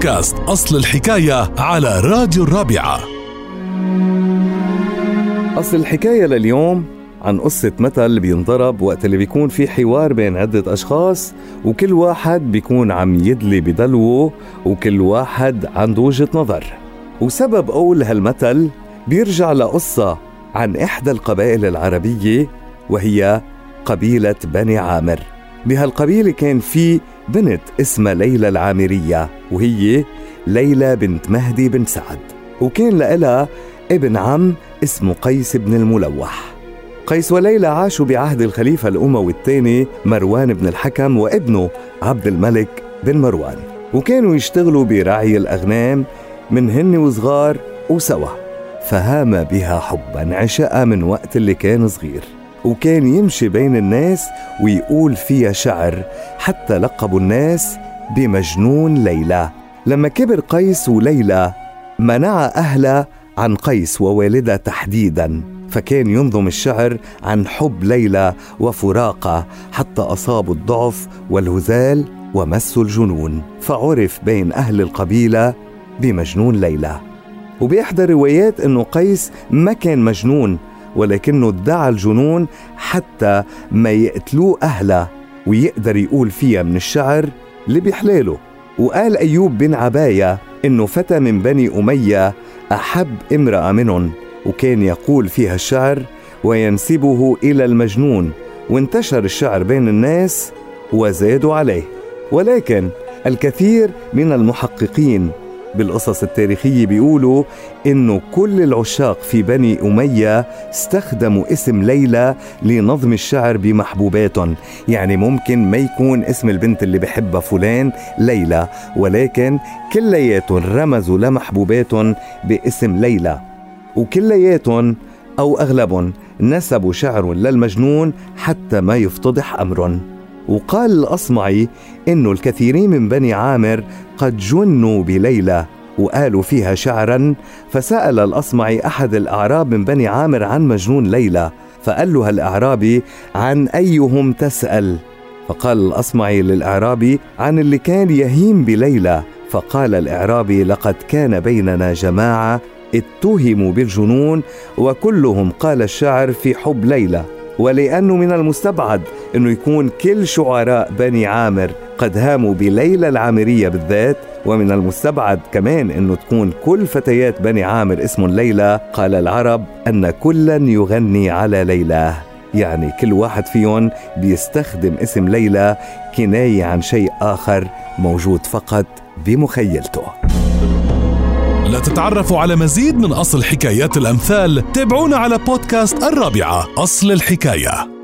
بودكاست أصل الحكاية على راديو الرابعة. أصل الحكاية لليوم عن قصة مثل بينضرب وقت اللي بيكون في حوار بين عدة أشخاص وكل واحد بيكون عم يدلي بدلوه وكل واحد عنده وجهة نظر. وسبب قول هالمثل بيرجع لقصة عن إحدى القبائل العربية وهي قبيلة بني عامر. بهالقبيلة كان في بنت اسمها ليلى العامرية وهي ليلى بنت مهدي بن سعد. وكان لها ابن عم اسمه قيس بن الملوح. قيس وليلى عاشوا بعهد الخليفة الأموي الثاني مروان بن الحكم وابنه عبد الملك بن مروان. وكانوا يشتغلوا برعي الأغنام من هن وصغار وسوا فهام بها حبا عشقها من وقت اللي كان صغير. وكان يمشي بين الناس ويقول فيها شعر حتى لقبوا الناس بمجنون ليلى. لما كبر قيس وليلى منع أهله عن قيس ووالدها تحديدا فكان ينظم الشعر عن حب ليلى وفراقة حتى أصابوا الضعف والهزال ومسوا الجنون. فعرف بين أهل القبيلة بمجنون ليلى. وبإحدى الروايات أنه قيس ما كان مجنون ولكنه ادعى الجنون حتى ما يقتلوه أهله ويقدر يقول فيها من الشعر اللي بيحلاله وقال أيوب بن عباية إنه فتى من بني أمية أحب امرأة منهم وكان يقول فيها الشعر وينسبه إلى المجنون وانتشر الشعر بين الناس وزادوا عليه ولكن الكثير من المحققين بالقصص التاريخية بيقولوا إنه كل العشاق في بني أمية استخدموا اسم ليلى لنظم الشعر بمحبوباتهم. يعني ممكن ما يكون اسم البنت اللي بحبها فلان ليلى ولكن كلياتهم رمزوا لمحبوباتهم باسم ليلى. وكلياتهم أو أغلبهم نسبوا شعر للمجنون حتى ما يفتضح أمرهم. وقال الأصمعي إنه الكثيرين من بني عامر قد جنوا بليلى وقالوا فيها شعرا فسأل الأصمعي أحد الأعراب من بني عامر عن مجنون ليلى فقال له الأعرابي عن أيهم تسأل؟ فقال الأصمعي للأعرابي عن اللي كان يهيم بليلى. فقال الإعرابي لقد كان بيننا جماعة اتهموا بالجنون وكلهم قال الشعر في حب ليلى. ولأنه من المستبعد أنه يكون كل شعراء بني عامر قد هاموا بليلى العامرية بالذات ومن المستبعد كمان أنه تكون كل فتيات بني عامر اسم ليلى. قال العرب أن كلا يغني على ليلى. يعني كل واحد فيهم بيستخدم اسم ليلى كناية عن شيء آخر موجود فقط بمخيلته. لتتعرفوا على مزيد من أصل حكايات الأمثال تابعونا على بودكاست الرابعة أصل الحكاية.